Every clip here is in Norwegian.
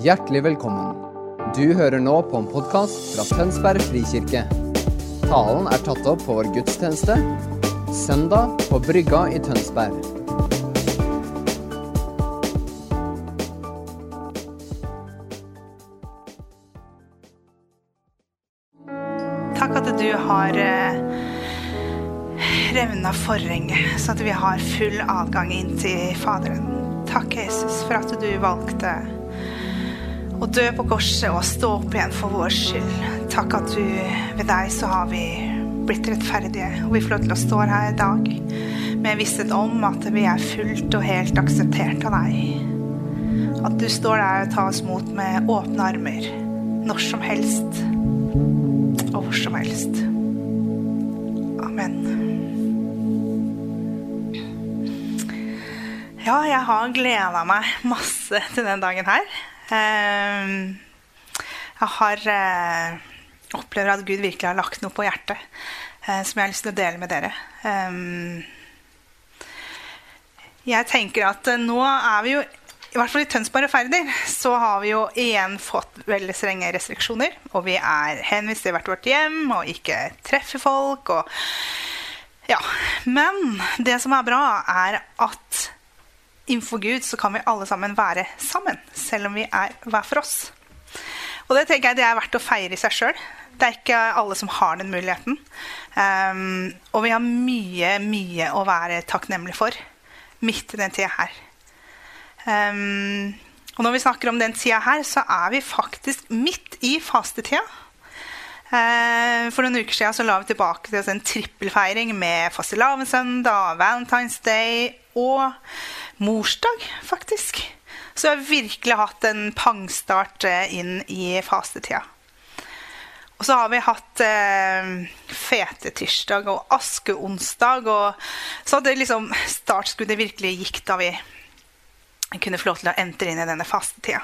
Hjertelig velkommen. Du hører nå på en podkast fra Tønsberg frikirke. Talen er tatt opp på vår gudstjeneste søndag på Brygga i Tønsberg. Takk at du har eh, revna forhenget, så at vi har full adgang inn til Faderen. Takk, Jesus, for at du valgte å dø på korset og stå opp igjen for vår skyld. Takk at du ved deg så har vi blitt rettferdige, og vi får lov til å stå her i dag med visshet om at vi er fullt og helt akseptert av deg. At du står der og tar oss mot med åpne armer når som helst og hvor som helst. Amen. Ja, jeg har gleda meg masse til den dagen her. Ehm, Jeg har eh, opplever at Gud virkelig har lagt noe på hjertet eh, som jeg har lyst til å dele med dere. Jeg tenker at eh, nå er vi jo i hvert fall i Tønsberg og Færder så har vi jo igjen fått veldig strenge restriksjoner. Og vi er henvist til hvert vårt hjem og ikke treffer folk. Og, ja. Men det som er bra, er at innenfor Gud så kan vi alle sammen være sammen. Selv om vi er hver for oss. Og det tenker jeg det er verdt å feire i seg sjøl. Det er ikke alle som har den muligheten. Um, og vi har mye, mye å være takknemlig for midt i den tida her. Um, og når vi snakker om den tida her, så er vi faktisk midt i fastetida. Uh, for noen uker siden så la vi tilbake til oss en trippelfeiring med fastelavnssøndag, Valentine's Day og morsdag, faktisk. Så vi har virkelig hatt en pangstart uh, inn i fastetida. Og så har vi hatt eh, fetetirsdag og askeonsdag. Og så hadde liksom startskuddet virkelig gikk da vi kunne få lov til å entre inn i denne fastetida.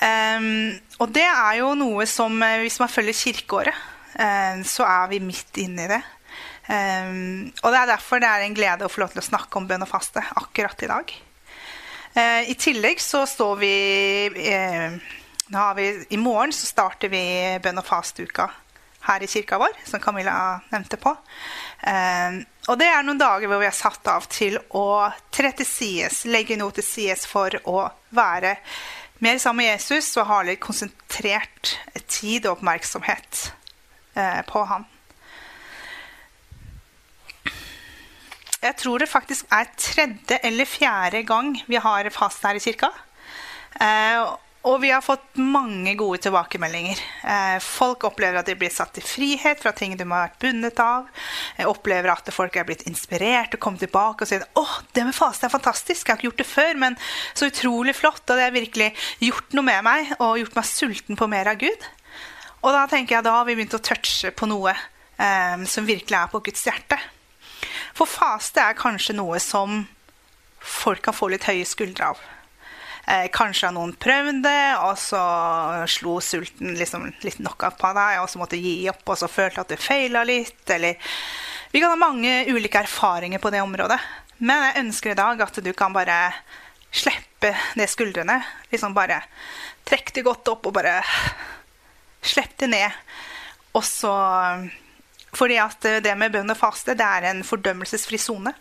Um, og det er jo noe som Hvis man følger kirkeåret, uh, så er vi midt inne i det. Um, og det er derfor det er en glede å få lov til å snakke om bønn og faste akkurat i dag. Uh, I tillegg så står vi uh, vi, I morgen så starter vi bønn og fasteuka her i kirka vår, som Camilla nevnte på. Um, og det er noen dager hvor vi har satt av til å tre til sides, legge noe til sides for å være mer sammen med Jesus og ha litt konsentrert tid og oppmerksomhet uh, på han. Jeg tror det faktisk er tredje eller fjerde gang vi har fast her i kirka. Uh, og vi har fått mange gode tilbakemeldinger. Eh, folk opplever at de blir satt i frihet fra ting de har vært bundet av. Jeg opplever at folk er blitt inspirert og kommer tilbake og sier åh, det med faste er fantastisk. Jeg har ikke gjort det før, men så utrolig flott. Og det har virkelig gjort noe med meg og gjort meg sulten på mer av Gud. Og da tenker jeg da har vi begynt å touche på noe eh, som virkelig er på Guds hjerte. For faste er kanskje noe som folk kan få litt høye skuldre av. Eh, kanskje har noen prøvd det, og så slo sulten liksom litt nok av på deg, og så måtte gi opp, og så følte at du feila litt, eller Vi kan ha mange ulike erfaringer på det området. Men jeg ønsker i dag at du kan bare slippe ned skuldrene. Liksom bare trekk det godt opp og bare slipp det ned. Og så Fordi at det med bønn og faste, det er en fordømmelsesfri sone.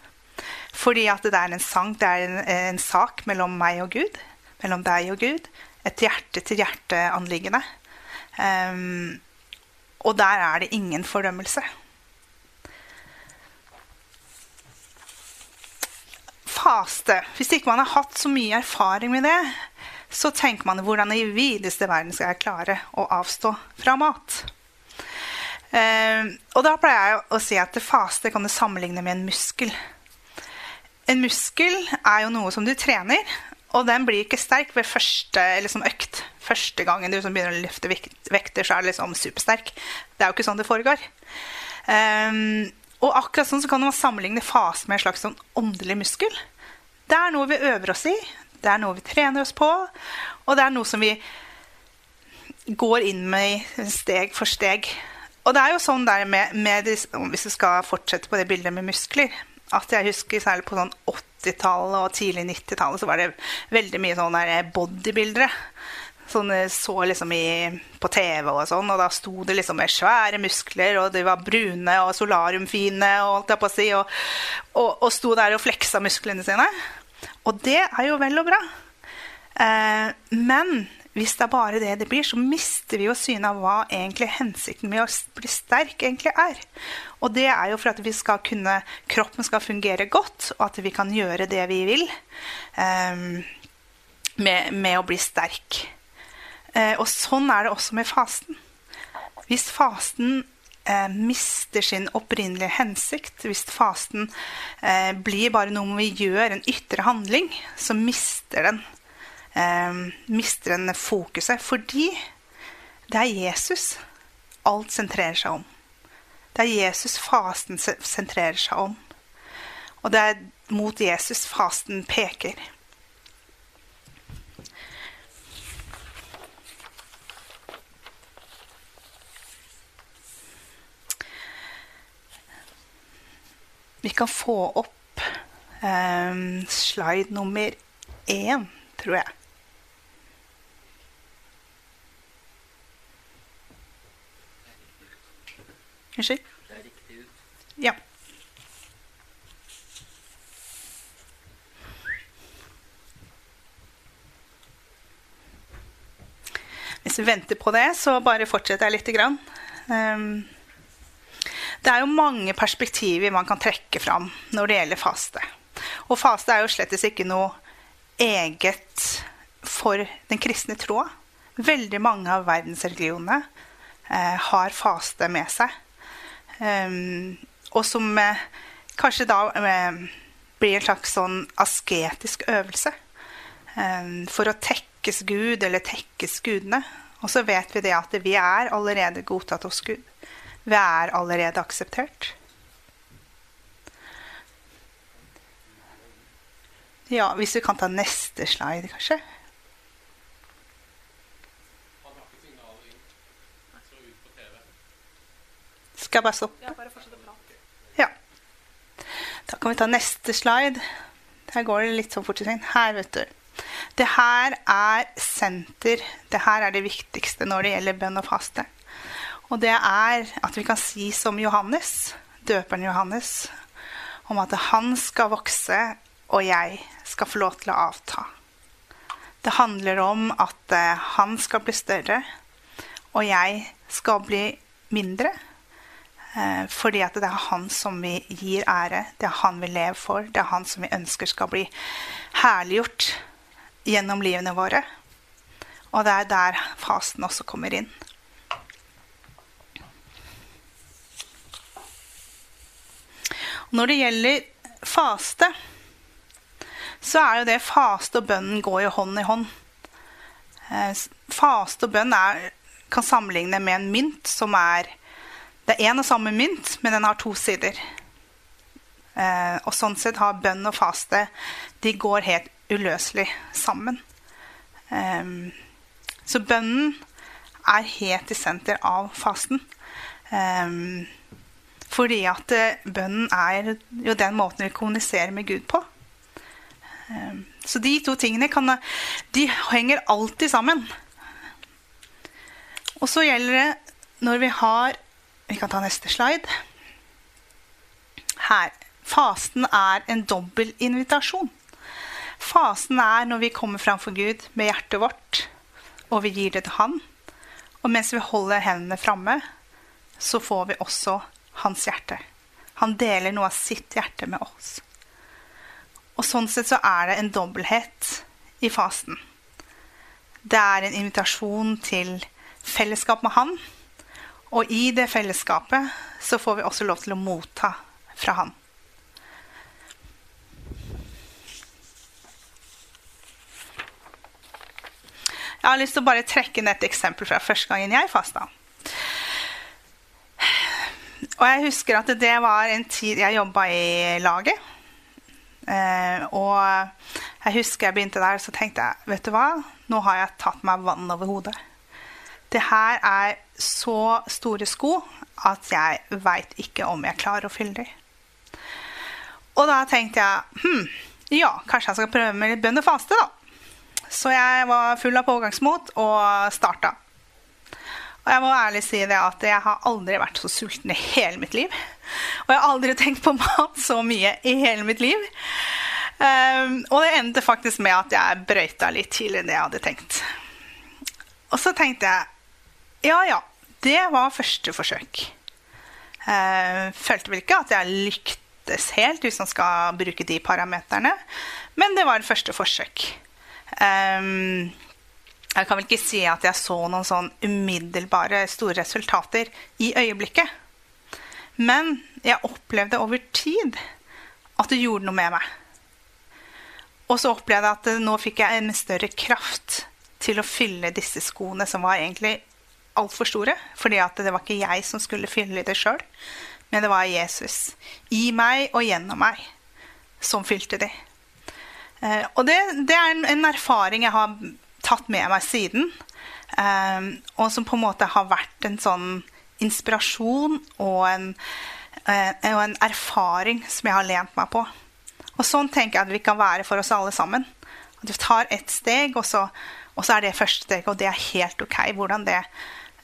Fordi at det er en sang, det er en, en sak mellom meg og Gud mellom deg og Gud. Et hjerte-til-hjerte-anliggende. Um, og der er det ingen fordømmelse. Faste. Hvis ikke man har hatt så mye erfaring med det, så tenker man hvordan i videste verden skal jeg klare å avstå fra mat. Um, og da pleier jeg å si at faste kan du sammenligne med en muskel. En muskel er jo noe som du trener, og den blir ikke sterk ved første liksom, økt. Første gangen du som begynner å løfte vekter, så er det liksom supersterk. Det er jo ikke sånn det foregår. Um, og akkurat sånn så kan man sammenligne fase med en slags sånn åndelig muskel. Det er noe vi øver oss i, det er noe vi trener oss på, og det er noe som vi går inn med steg for steg. Og det er jo sånn der med, med Hvis vi skal fortsette på det bildet med muskler at jeg husker særlig på sånn 80-tallet og tidlig 90-tallet så var det veldig mye sånne bodybuildere som jeg så liksom i, på TV, og sånn, og da sto det liksom med svære muskler, og de var brune og solariumfine og alt jeg på å si, og, og, og sto der og fleksa musklene sine. Og det er jo vel og bra. Eh, men hvis det er bare det det blir, så mister vi jo synet av hva egentlig hensikten med å bli sterk egentlig er. Og det er jo for at vi skal kunne, kroppen skal fungere godt, og at vi kan gjøre det vi vil um, med, med, å bli sterk. Uh, og sånn er det også med fasten. Hvis fasten eh, mister sin opprinnelige hensikt, hvis fasten eh, blir bare noe vi gjør, en ytre handling, så mister den, eh, mister en fokuset. Fordi det er Jesus alt sentrerer seg om. Det er Jesus fasten sentrerer seg om. Og det er mot Jesus fasten peker. Vi kan få opp um, slide nummer én, tror jeg. Unnskyld? Ja. Hvis vi venter på det, så bare fortsetter jeg lite grann. Um, det er jo mange perspektiver man kan trekke fram når det gjelder faste. Og faste er jo slett ikke noe eget for den kristne troa. Veldig mange av verdensreligionene eh, har faste med seg. Um, og som eh, kanskje da eh, blir en slags sånn asketisk øvelse. Um, for å tekkes Gud eller tekkes gudene. Og så vet vi det at vi er allerede godtatt hos Gud. Vi er allerede akseptert. Ja, hvis vi kan ta neste slide, kanskje. Skal jeg bare stoppe? Ja. Da kan vi ta neste slide. Her går det litt sånn fort i sving. Her, vet du. Det her er senter. Det her er det viktigste når det gjelder bønn og faste. Og det er at vi kan si som Johannes, døperen Johannes, om at han skal vokse, og jeg skal få lov til å avta. Det handler om at eh, han skal bli større, og jeg skal bli mindre. Eh, fordi at det er han som vi gir ære, det er han vi lever for, det er han som vi ønsker skal bli herliggjort gjennom livene våre. Og det er der fasen også kommer inn. Når det gjelder faste, så er jo det faste og bønnen går jo hånd i hånd. Eh, faste og bønn er, kan sammenligne med en mynt som er Det er én og samme mynt, men den har to sider. Eh, og sånn sett har bønn og faste De går helt uløselig sammen. Eh, så bønnen er helt i senter av fasten. Fordi at eh, bønnen er jo den måten vi kommuniserer med Gud på. Så de to tingene kan, de henger alltid sammen. Og så gjelder det når vi har Vi kan ta neste slide. Her. Fasten er en dobbel invitasjon. Fasen er når vi kommer framfor Gud med hjertet vårt, og vi gir det til Han. Og mens vi holder hendene framme, så får vi også hans hjerte. Han deler noe av sitt hjerte med oss. Og sånn sett så er det en dobbelthet i fasen. Det er en invitasjon til fellesskap med han. Og i det fellesskapet så får vi også lov til å motta fra han. Jeg har lyst til å bare trekke inn et eksempel fra første gangen jeg fasta. Og jeg husker at det var en tid jeg jobba i laget. Eh, og jeg husker jeg begynte der, så tenkte jeg vet du hva, nå har jeg tatt meg vann over hodet. Det her er så store sko at jeg veit ikke om jeg klarer å fylle dem. Og da tenkte jeg hm, ja, kanskje jeg skal prøve med litt bønn og faste, da. Så jeg var full av pågangsmot og starta. Og jeg må ærlig si det at jeg har aldri vært så sulten i hele mitt liv. Og jeg har aldri tenkt på mat så mye i hele mitt liv. Um, og det endte faktisk med at jeg brøyta litt tidligere enn det jeg hadde tenkt. Og så tenkte jeg ja, ja, det var første forsøk. Uh, følte vel ikke at jeg lyktes helt, hvis man skal bruke de parameterne. Men det var første forsøk. Um, jeg kan vel ikke si at jeg så noen sånn umiddelbare store resultater i øyeblikket. Men jeg opplevde over tid at det gjorde noe med meg. Og så opplevde jeg at nå fikk jeg en større kraft til å fylle disse skoene, som var egentlig altfor store. fordi det var ikke jeg som skulle fylle det sjøl, men det var Jesus. I meg og gjennom meg som fylte de. Eh, og det, det er en, erfaring jeg har tatt med meg siden. Um, og som på en måte har vært en sånn inspirasjon og en, uh, og en, erfaring som jeg har lent meg på. Og sånn tenker jeg at vi kan være for oss alle sammen. At du tar ett steg, og så, og så er det første steget, og det er helt ok. Hvordan det,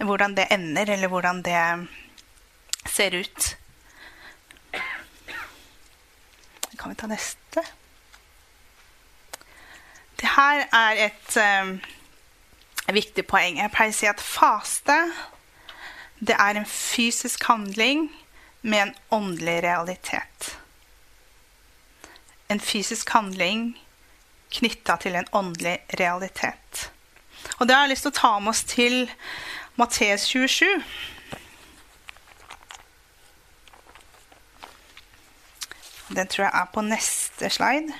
hvordan det ender, eller hvordan det ser ut. Kan vi ta neste? Det her er et um, viktig poeng. Jeg pleier å si at faste det er en fysisk handling med en åndelig realitet. En fysisk handling knytta til en åndelig realitet. Og det har jeg lyst til å ta med oss til Matteus 27. Den tror jeg er på neste slide.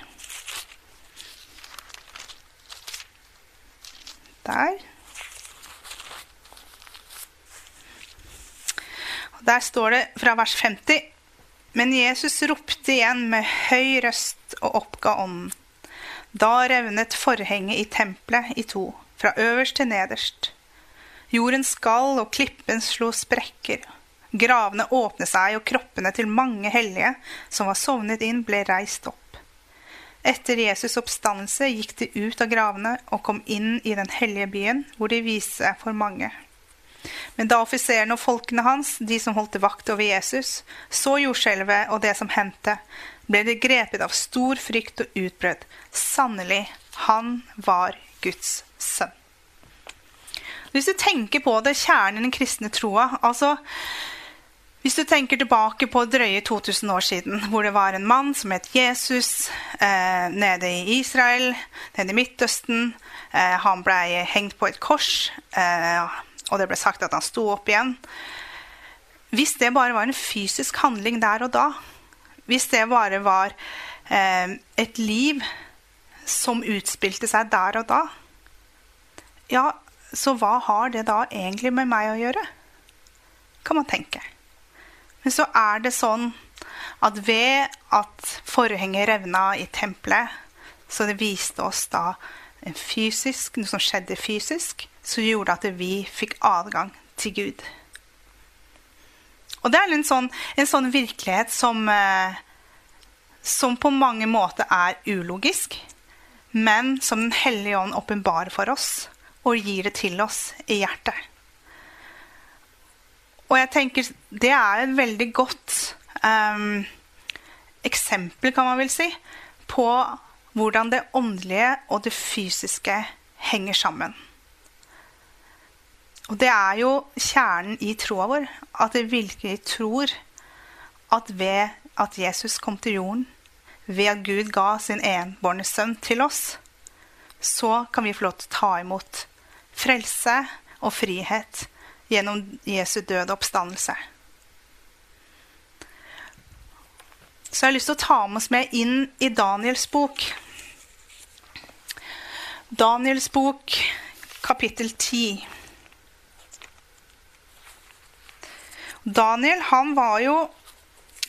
Der. Der står det fra vers 50 Men Jesus ropte igjen med høy røst og oppga ånden. Da revnet forhenget i tempelet i to, fra øverst til nederst. Jorden skalv, og klippen slo sprekker. Gravene åpnet seg, og kroppene til mange hellige som var sovnet inn, ble reist opp. Etter Jesus' oppstandelse gikk de ut av gravene og kom inn i den hellige byen, hvor de viste seg for mange. Men da offiserene og folkene hans, de som holdt vakt over Jesus, så jordskjelvet og det som hendte, ble de grepet av stor frykt og utbrudd. Sannelig, han var Guds sønn. Hvis du tenker på det, kjernen i den kristne troa altså hvis du tenker tilbake på drøye 2000 år siden, hvor det var en mann som het Jesus eh, nede i Israel, nede i Midtøsten. Eh, han ble hengt på et kors, eh, og det ble sagt at han sto opp igjen. Hvis det bare var en fysisk handling der og da, hvis det bare var eh, et liv som utspilte seg der og da, ja, så hva har det da egentlig med meg å gjøre? Kan man tenke. Men så er det sånn at ved at forhenget revna i tempelet, så det viste oss da fysisk, noe som skjedde fysisk, så gjorde at vi fikk adgang til Gud. Og det er en sånn, en sånn virkelighet som, eh, som på mange måter er ulogisk, men som Den hellige ånd åpenbarer for oss og gir det til oss i hjertet. Og jeg tenker det er et veldig godt um, eksempel, kan man vel si, på hvordan det åndelige og det fysiske henger sammen. Og det er jo kjernen i troa vår, at vi virkelig tror at ved at Jesus kom til jorden, ved at Gud ga sin enbårne sønn til oss, så kan vi få lov til å ta imot frelse og frihet gjennom Jesu død og oppstandelse. Så jeg har lyst til å ta med oss med inn i Daniels bok. Daniels bok, kapittel 10. Daniel han var jo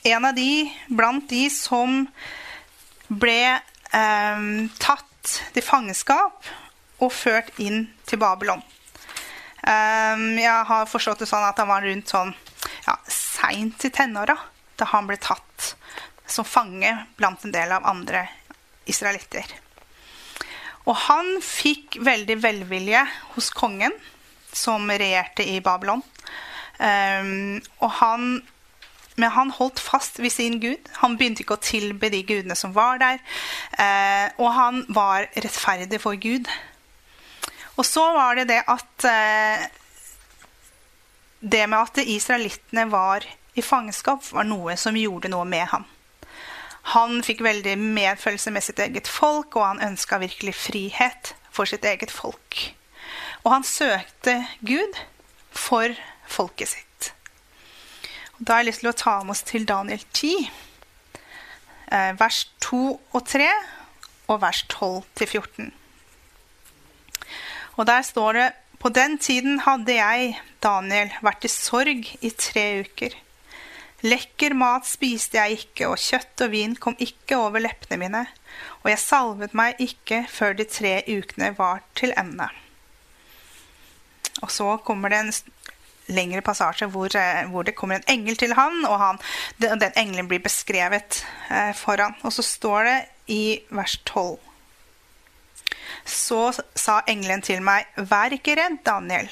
en av de blant de som ble eh, tatt til fangenskap og ført inn til Babylon. Um, jeg har forstått det sånn at han var rundt sånn ja, seint i tenåra da han ble tatt som fange blant en del av andre israelitter. Og han fikk veldig velvilje hos kongen, som regjerte i Babylon. Og han, men han holdt fast ved sin gud. Han begynte ikke å tilbe de gudene som var der. Uh, og han var rettferdig for Gud. Og så var det det at uh, Det med at israelittene var i fangenskap, var noe som gjorde noe med ham. Han fikk veldig medfølelse med sitt eget folk, og han ønska virkelig frihet for sitt eget folk. Og han søkte Gud for folket sitt. Og da har jeg lyst til å ta med oss til Daniel 10, eh, vers 2 og 3, og vers 12 til 14. Og der står det På den tiden hadde jeg, Daniel, vært i sorg i tre uker. Lekker mat spiste jeg ikke, og kjøtt og vin kom ikke over leppene mine, og jeg salvet meg ikke før de tre ukene var til ende. Og så kommer det en lengre passasje hvor, eh, hvor det kommer en engel til han, og han, den, engelen blir beskrevet eh, foran. Og så står det i vers 12. Så sa engelen til meg, vær ikke redd, Daniel,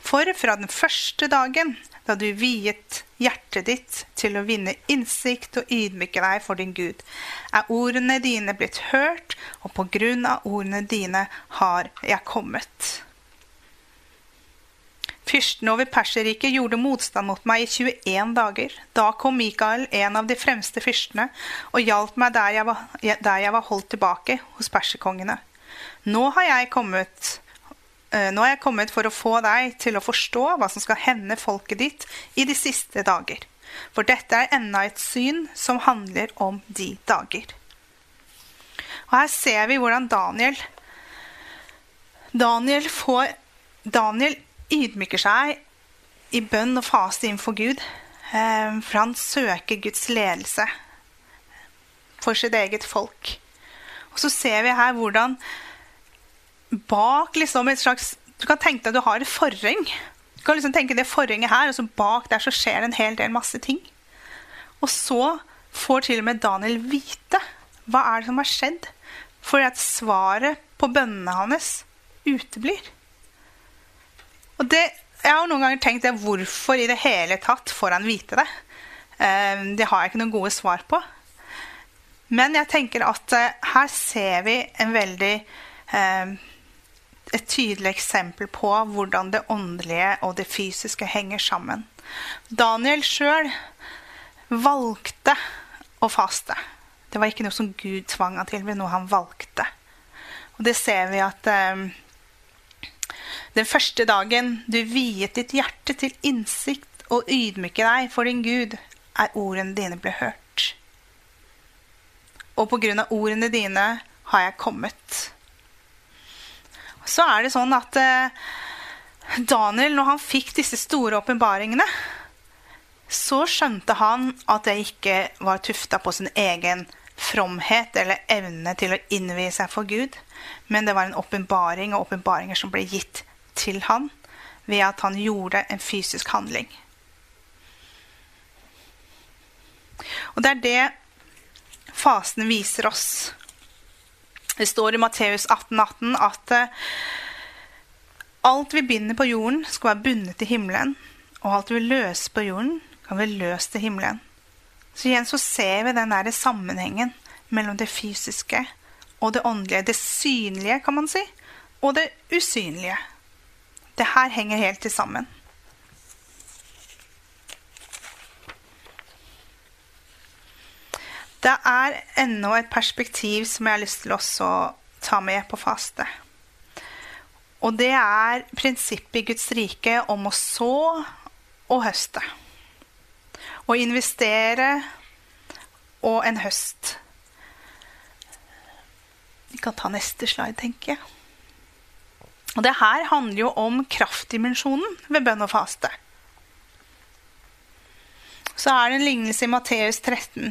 for fra den første dagen da du viet hjertet ditt til å vinne innsikt og ydmyke deg for din Gud, er ordene dine blitt hørt, og på grunn av ordene dine har jeg kommet. Fyrsten over Perserriket gjorde motstand mot meg i 21 dager. Da kom Mikael, en av de fremste fyrstene, og hjalp meg der jeg var, der jeg var holdt tilbake hos perserkongene. Nå har jeg kommet Eh, nå er jeg kommet for å få deg til å forstå hva som skal hende folket ditt i de siste dager. For dette er enda et syn som handler om de dager. Og Her ser vi hvordan Daniel Daniel, får, Daniel ydmyker seg i bønn og faste innenfor Gud. Eh, for han søker Guds ledelse for sitt eget folk. Og så ser vi her hvordan bak liksom et slags Du kan tenke deg at du har et forheng. Du kan liksom tenke det forhenget her, og så bak der så skjer det en hel del masse ting. Og så får til og med Daniel vite hva er det som har skjedd. Fordi at svaret på bønnene hans uteblir. Og det, Jeg har noen ganger tenkt det, hvorfor i det hele tatt får han vite det? Eh, det har jeg ikke noen gode svar på. Men jeg tenker at eh, her ser vi en veldig eh, et tydelig eksempel på hvordan det åndelige og det fysiske henger sammen. Daniel sjøl valgte å faste. Det var ikke noe som Gud tvang han til, men noe han valgte. Og det ser vi at um, den første dagen du viet ditt hjerte til innsikt og ydmyke deg for din Gud, er ordene dine ble hørt. Og på grunn av ordene dine har jeg kommet så er det sånn at eh, Daniel, når han fikk disse store åpenbaringene, så skjønte han at det ikke var tufta på sin egen fromhet eller evne til å innvie seg for Gud, men det var en åpenbaring og åpenbaringer som ble gitt til han ved at han gjorde en fysisk handling. Og det er det fasen viser oss. Det står i Matteus 18, 18 at eh, alt vi binder på jorden, skal være bundet til himmelen. Og alt vi løser på jorden, kan være løst til himmelen. Så igjen så ser vi den der sammenhengen mellom det fysiske og det åndelige. Det synlige, kan man si, og det usynlige. Det her henger helt til sammen. Det er ennå et perspektiv som jeg har lyst til også å ta med på faste. Og det er prinsippet i Guds rike om å så og høste. Å investere og en høst. Vi kan ta neste slide, tenker jeg. Og det her handler jo om kraftdimensjonen ved bønn og faste. Så er det en lignelse i Matteus 13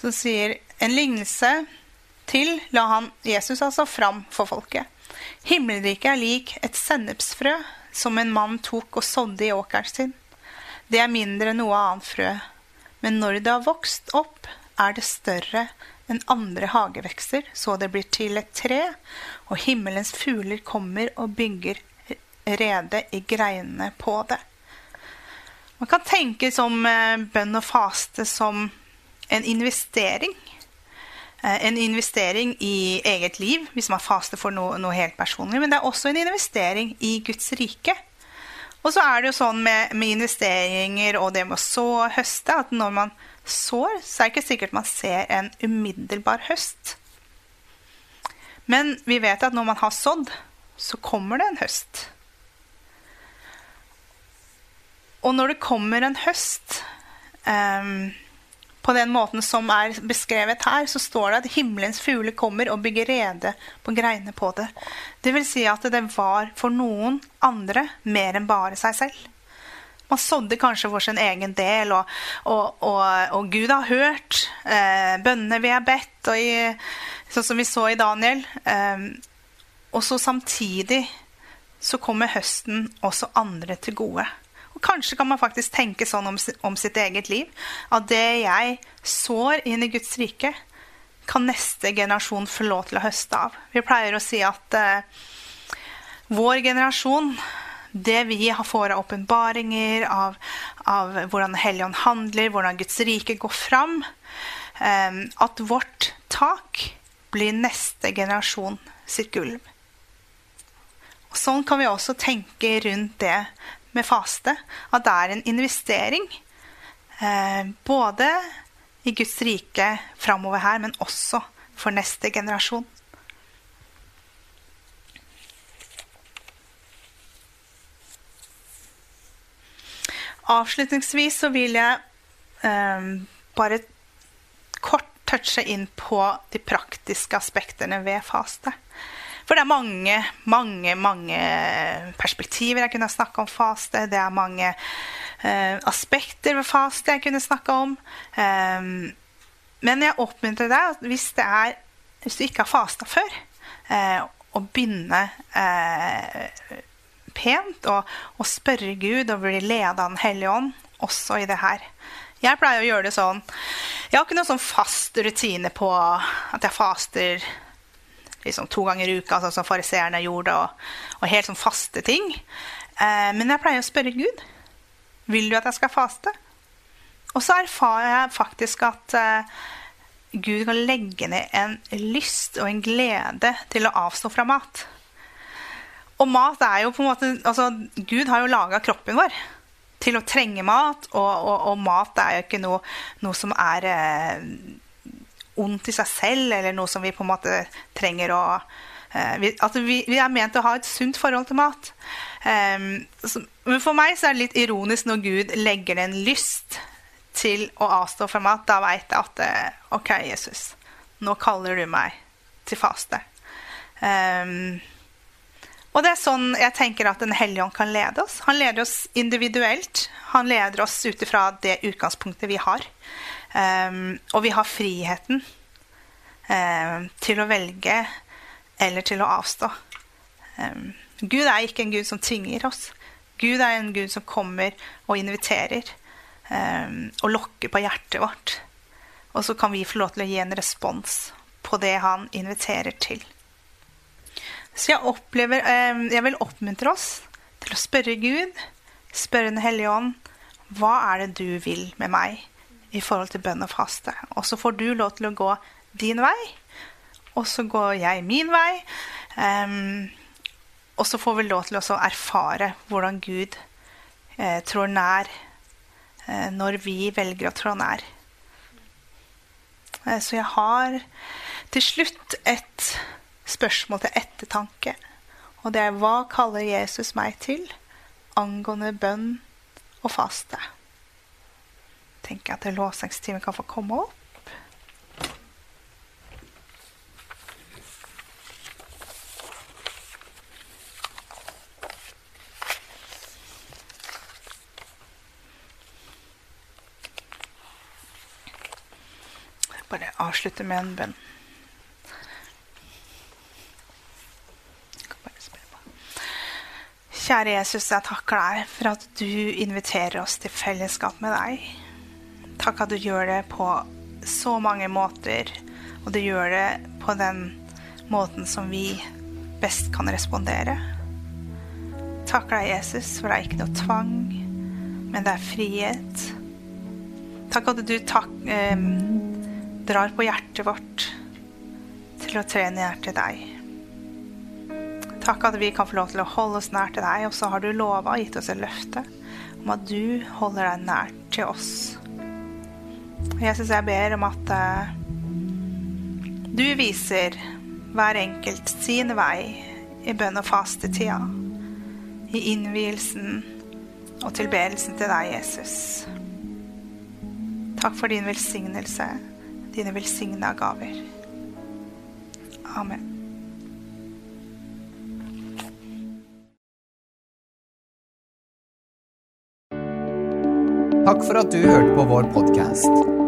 som sier en lignelse til la han Jesus altså fram for folket. Himmelriket er lik et sennepsfrø som en mann tok og sådde i åkeren sin. Det er mindre enn noe annet frø, men når det har vokst opp, er det større enn andre hagevekster, så det blir til et tre, og himmelens fugler kommer og bygger rede i greinene på det. Man kan tenke som eh, bønn og faste som en investering. Eh, en investering i eget liv, hvis man faster for noe, noe, helt personlig. Men det er også en investering i Guds rike. Og så er det jo sånn med, med investeringer og det med å så høste at når man sår, så er det ikke sikkert man ser en umiddelbar høst. Men vi vet at når man har sådd, så kommer det en høst. Og når det kommer en høst um, på den måten som er beskrevet her, så står det at himmelens fugler kommer og bygger rede på greinene på det. Det vil si at det var for noen andre mer enn bare seg selv. Man sådde kanskje for sin egen del, og, og, og, og Gud har hørt eh, bønnene vi har bedt, i, sånn som vi så i Daniel. Eh, og så samtidig så kommer høsten også andre til gode. Kanskje kan man faktisk tenke sånn om, om sitt eget liv. At det jeg sår inn i Guds rike, kan neste generasjon få lov til å høste av. Vi pleier å si at uh, vår generasjon det vi får av åpenbaringer, av, av, hvordan Helligånd handler, hvordan Guds rike går fram um, At vårt tak blir neste generasjon sitt gulv. Sånn kan vi også tenke rundt det med faste at det er en investering. Eh, både i Guds rike framover her, men også for neste generasjon. Avslutningsvis så vil jeg eh, bare kort touche inn på de praktiske aspektene ved faste. For det er mange, mange, mange perspektiver jeg kunne snakke om faste. Det er mange eh, aspekter ved faste jeg kunne snakke om. Um, men jeg oppmuntrer deg hvis, er, hvis du ikke har fasta før, eh, å begynne eh, pent og, og, spørre Gud og bli ledet av Den hellige ånd også i det her. Jeg pleier å gjøre det sånn Jeg har ikke noen sånn fast rutine på at jeg faster liksom to ganger i uka, sånn som fariseerne gjorde, og, og, helt sånn faste ting. Eh, men jeg pleier å spørre Gud vil du at jeg skal faste. Og så erfarer jeg faktisk at eh, Gud kan legge ned en lyst og en glede til å avstå fra mat. Og mat er jo på en måte altså, Gud har jo laga kroppen vår til å trenge mat, og, og, og mat er jo ikke noe, noe som er eh, ondt i seg selv, eller noe som vi på en måte trenger å uh, vi, altså vi, vi, er ment å ha et sunt forhold til mat. Um, så, men for meg så er det litt ironisk når Gud legger en lyst til å avstå fra mat. Da veit jeg at uh, OK, Jesus, nå kaller du meg til faste. Um, og det er sånn jeg tenker at Den hellige ånd kan lede oss. Han leder oss individuelt. Han leder oss ut ifra det utgangspunktet vi har. Um, og vi har friheten um, til å velge eller til å avstå. Um, Gud er ikke en gud som tvinger oss. Gud er en gud som kommer og inviterer og lokker på hjertet vårt. Og så kan vi få lov til å gi en respons på det han inviterer til. Så jeg, opplever, jeg vil oppmuntre oss til å spørre Gud, spørre Den hellige ånd, hva er det du vil med meg? I forhold til bønn og faste. Og så får du lov til å gå din vei, og så går jeg min vei. Um, og så får vi lov til å erfare hvordan Gud eh, trår nær eh, når vi velger å trå nær. Eh, så jeg har til slutt et spørsmål til ettertanke. Og det er hva kaller Jesus meg til angående bønn og faste? Tenker jeg at lovsangstimen kan få komme opp. Bare avslutte med en bønn. Kjære Jesus, jeg takker deg for at du inviterer oss til fellesskap med deg. Takk at du gjør det på så mange måter. Og du gjør det på den måten som vi best kan respondere. Takk deg, Jesus, for det er ikke noe tvang, men det er frihet. Takk at du tak, eh, drar på hjertet vårt til å tre nær til deg. Takk at vi kan få lov til å holde oss nær til deg, og så har du lova gitt oss et løfte om at du holder deg nær til oss. Jesus, jeg ber om at uh, du viser hver enkelt sin vei i bønn- og fastetida, i innvielsen og tilbedelsen til deg, Jesus. Takk for din velsignelse, dine velsigna gaver. Amen. Takk for at du hørte på vår podkast.